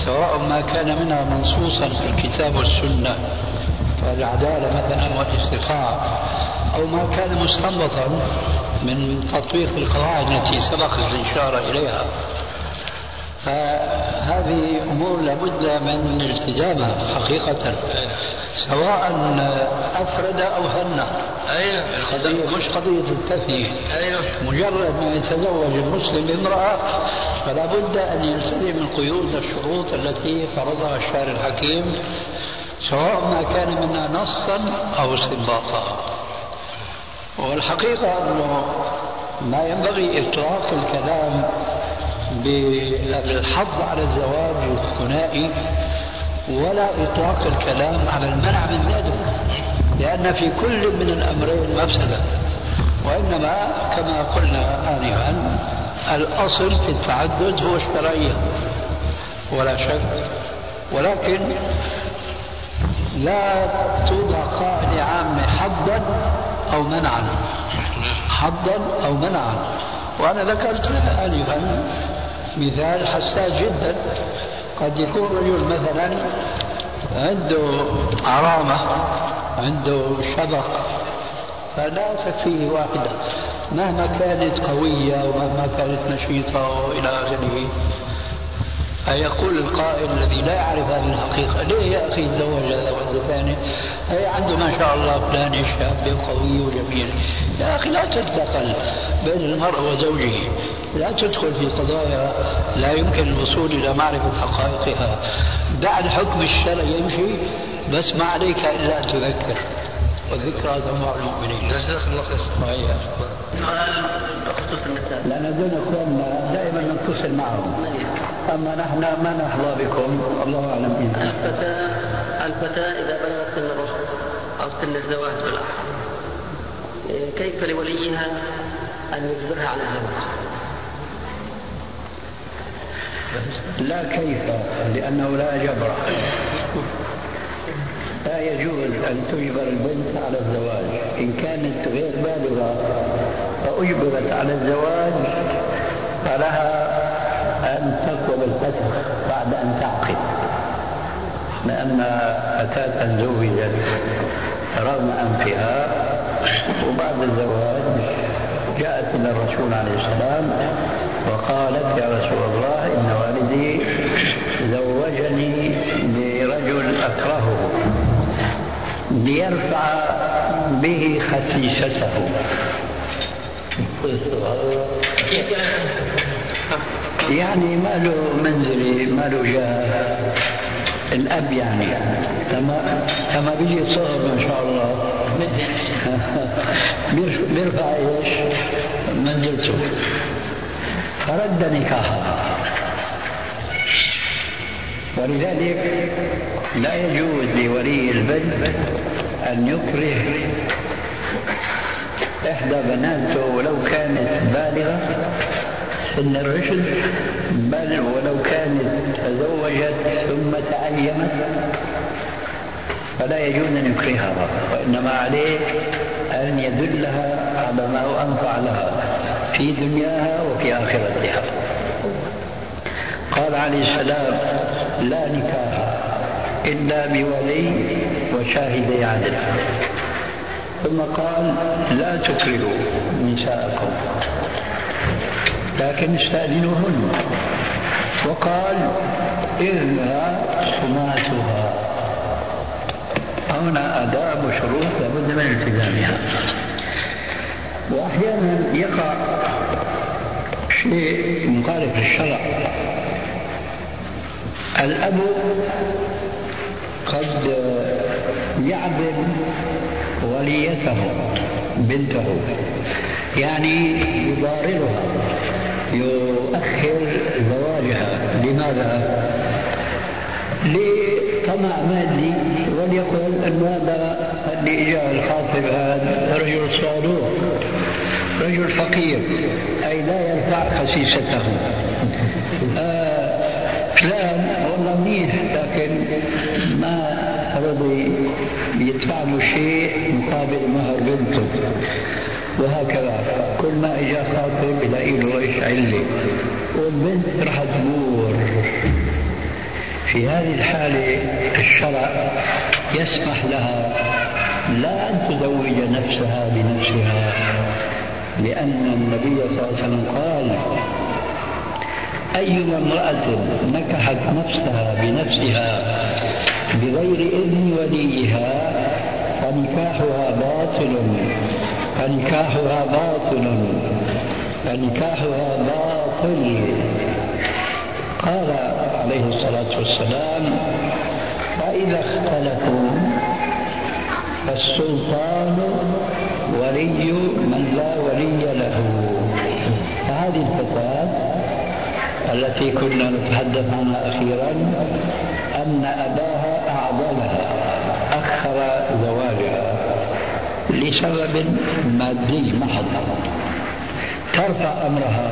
سواء ما كان منها منصوصا في الكتاب والسنة كالعدالة مثلا والاستطاعة أو ما كان مستنبطا من تطبيق القواعد التي سبق الإشارة إليها. فهذه أمور لابد من التزامها حقيقة سواء أفرد أو هنى أيوة. القضية مش قضية التثنية أيوة. مجرد ما يتزوج المسلم بامرأة فلا بد أن يلتزم القيود والشروط التي فرضها الشارع الحكيم سواء ما كان منها نصا أو استنباطا. والحقيقة أنه ما ينبغي إطلاق الكلام بالحظ على الزواج الثنائي ولا إطلاق الكلام على المنع من ذلك لأن في كل من الأمرين مفسدة وإنما كما قلنا آنفا الأصل في التعدد هو الشرعية ولا شك ولكن لا توضع قاعدة عامة حظا أو منعا حظا أو منعا وأنا ذكرت آنفا مثال حساس جدا. قد يكون رجل مثلا عنده عرامة عنده شبق فلا تكفيه واحدة مهما كانت قوية ومهما كانت نشيطة وإلى آخره فيقول القائل الذي لا يعرف هذه الحقيقة ليه يا أخي تزوج هذا واحدة ثانية هي عنده ما شاء الله فلان شاب قوي وجميل يا أخي لا تتدخل بين المرء وزوجه لا تدخل في قضايا لا يمكن الوصول إلى معرفة حقائقها دع الحكم الشرعي يمشي بس ما عليك إلا أن تذكر والذكرى تنفع المؤمنين. جزاك الله خير. بخصوص النساء. لأن هذول إخواننا دائما نتصل معهم. أما نحن ما نحظى بكم الله أعلم بنا. الفتاة الفتاة إذا بلغت سن الرشد أو سن الزواج بالأحرى كيف لوليها أن يجبرها على الزواج؟ لا كيف لأنه لا جبر لا يجوز أن تجبر البنت على الزواج إن كانت غير بالغة فأجبرت على الزواج فلها أن تقبل الفتح بعد أن تعقد. لأن فتاة زوجت رغم أنفها وبعد الزواج جاءت إلى الرسول عليه السلام وقالت يا رسول الله إن والدي زوجني برجل أكرهه ليرفع به خسيسته. يعني ما له منزلي ما له جاه الأب يعني. كما كما بيجي صغر ما شاء الله. بيرفع إيش؟ منزلته. فرد نكاحها ولذلك لا يجوز لولي البنت أن يكره إحدى بناته ولو كانت بالغة سن الرشد بل ولو كانت تزوجت ثم تأيمت فلا يجوز أن يكرهها وإنما عليه أن يدلها على ما هو أنفع لها في دنياها وفي آخرتها. قال عليه السلام لا نكاح إلا بولي وشاهدي عدل ثم قال لا تكرهوا نساءكم. لكن استأذنوهن. وقال إذا صماتها هنا آداب وشروط لابد من التزامها. وأحيانا يقع شيء مخالف للشرع. الأب قد يعدل وليته بنته يعني يضاررها يؤخر زواجها لماذا؟ لطمع مادي وليقل أن هذا اللي جاء الخاطب هذا رجل صالوح رجل فقير أي لا يرفع خسيسته آه فلان والله منيح لكن ما رضي يدفع له شيء مقابل مهر بنته. وهكذا. كل ما اجى خاطب يلاقي له إيش عله والبنت راح تمور في هذه الحالة الشرع يسمح لها لا أن تزوج نفسها بنفسها. لأن النبي صلى الله عليه وسلم قال أيما امرأة نكحت نفسها بنفسها بغير إذن وليها فنكاحها باطل. فنكاحها باطل. فنكاحها باطل. قال عليه الصلاة والسلام فإذا اختلفوا فالسلطان ولي من لا ولي له. فهذه الفتاة التي كنا نتحدث عنها أخيرا أن أباها أعضلها أخر زواجها لسبب مادي محض ترفع أمرها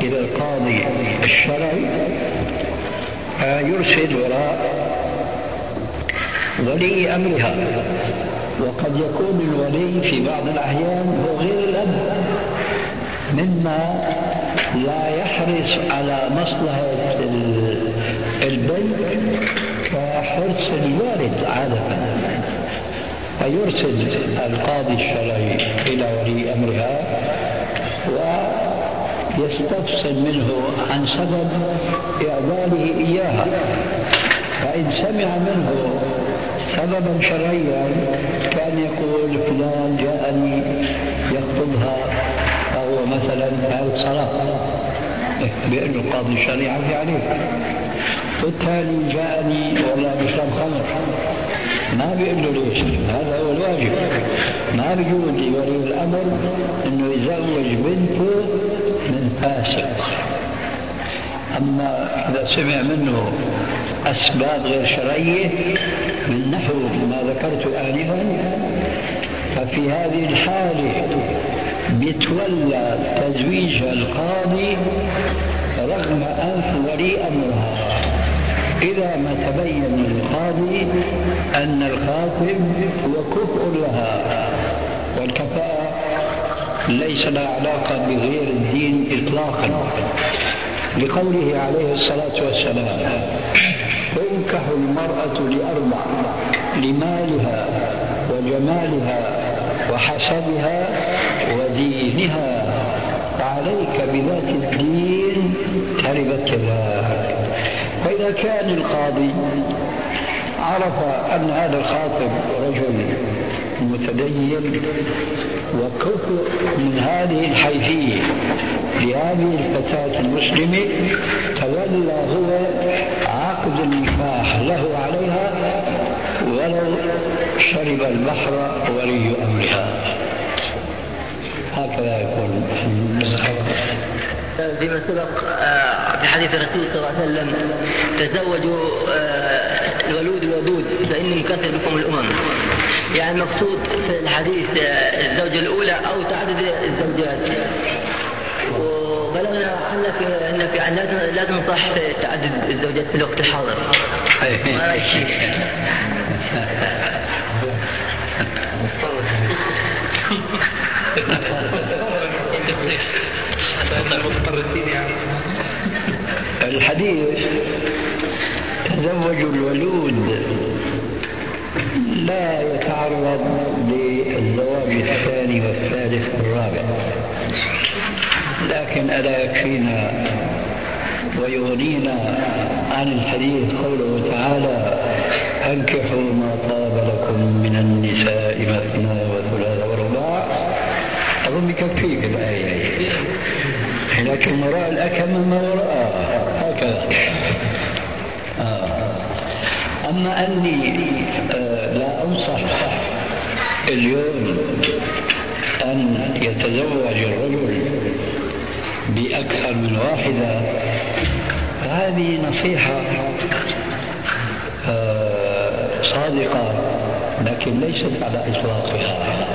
إلى القاضي الشرعي يرسل وراء ولي أمرها. وقد يكون الولي في بعض الأحيان هو غير الأب مما لا يحرص على مصلحة البنت كحرص الوالد فيرسل القاضي الشرعي إلى ولي أمرها ويستفسر منه عن سبب إعداله إياها. فإن سمع منه سببا شرعيا كان يقول فلان جاءني يخطبها فهو مثلا هذا صلاة بأنه القاضي الشرعي عليه والثاني جاءني والله بشرب خمر ما بيقول له ليش هذا هو الواجب. ما بيجوز لولي الأمر إنه يزوج بنته من فاسق. أما إذا سمع منه أسباب غير شرعية من نحو ما ذكرت انفا ففي هذه الحالة بيتولى تزويجها القاضي رغم أنف ولي أمرها. إذا ما تبين للقاضي أن الخاطب هو كفء لها والكفاءة ليس لها علاقة بغير الدين إطلاقا. لقوله عليه الصلاة والسلام تنكح المرأة لأربع لمالها وجمالها وحسبها ودينها فعليك بذات الدين تربت يداك فإذا كان القاضي عرف أن هذا الخاطب رجل متدين وكفء من هذه الحيثية لهذه الفتاة المسلمة تولى هو عقد النكاح له عليها ولو شرب البحر ولي أمرها هكذا يقول فيما سبق آه، في حديث الرسول صلى الله عليه وسلم تزوجوا آه، الولود الودود فإني مكثر بكم الأمم. يعني المقصود في الحديث آه، الزوجة الأولى أو تعدد الزوجات. وبلغنا عنك أنك يعني لا تنصح تعدد الزوجات في الوقت الحاضر. رايك الحديث تزوجوا الولود لا يتعرض للزواج الثاني والثالث والرابع. لكن ألا يكفينا ويغنينا عن الحديث قوله تعالى أنكحوا ما طاب لكم من النساء مثنى وثلاث ورباع. أظن يكفيك الآية. لكن وراء الأكمة ما وراءها هكذا آه. أما أني آه لا أنصح اليوم أن يتزوج الرجل بأكثر من واحدة هذه نصيحة آه صادقة لكن ليست على إطلاقها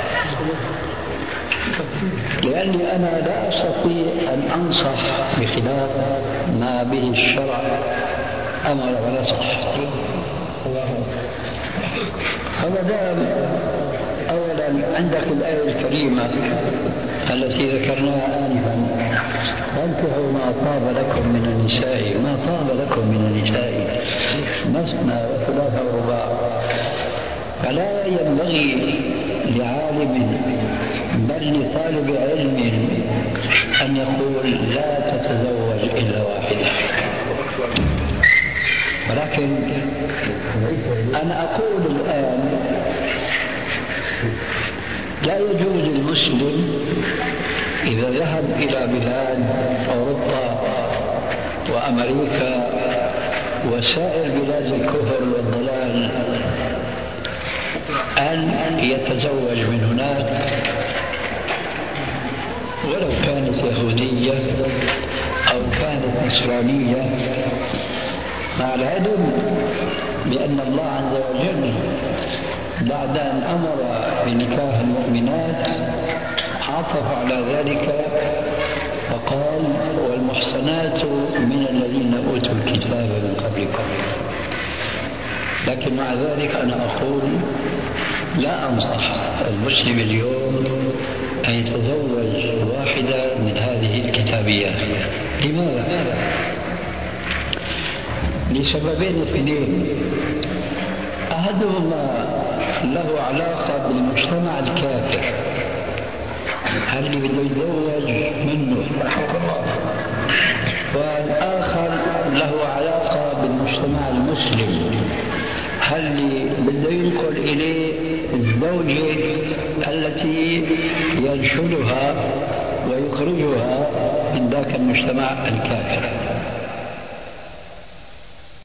لأني أنا لا أستطيع أن أنصح بخلاف ما به الشرع. أمر ونصح فما دام أولا عندك الآية الكريمة التي ذكرناها آنفا. فانكحوا ما طاب لكم من النساء. ما طاب لكم من النساء. مثنى وثلاث ورباع فلا ينبغي لعالم بل لطالب علم أن يقول لا تتزوج إلا واحدة. ولكن أنا أقول الآن لا يجوز للمسلم إذا ذهب إلى بلاد أوروبا وأمريكا وسائر بلاد الكفر والضلال أن يتزوج من هناك ولو كانت يهودية أو كانت نصرانية مع العلم بأن الله عز وجل بعد أن أمر بنكاح المؤمنات عطف على ذلك فقال والمحصنات من الذين أوتوا الكتاب من قبلكم. لكن مع ذلك أنا أقول لا أنصح المسلم اليوم أن يتزوج واحدة من هذه الكتابيات لماذا؟ لسببين اثنين. أحدهما له علاقة بالمجتمع الكافر. هل بده يتزوج منه؟ والآخر له علاقة بالمجتمع المسلم. هل بده ينقل إليه الزوجة التي ينشلها ويخرجها من ذاك المجتمع الكافر.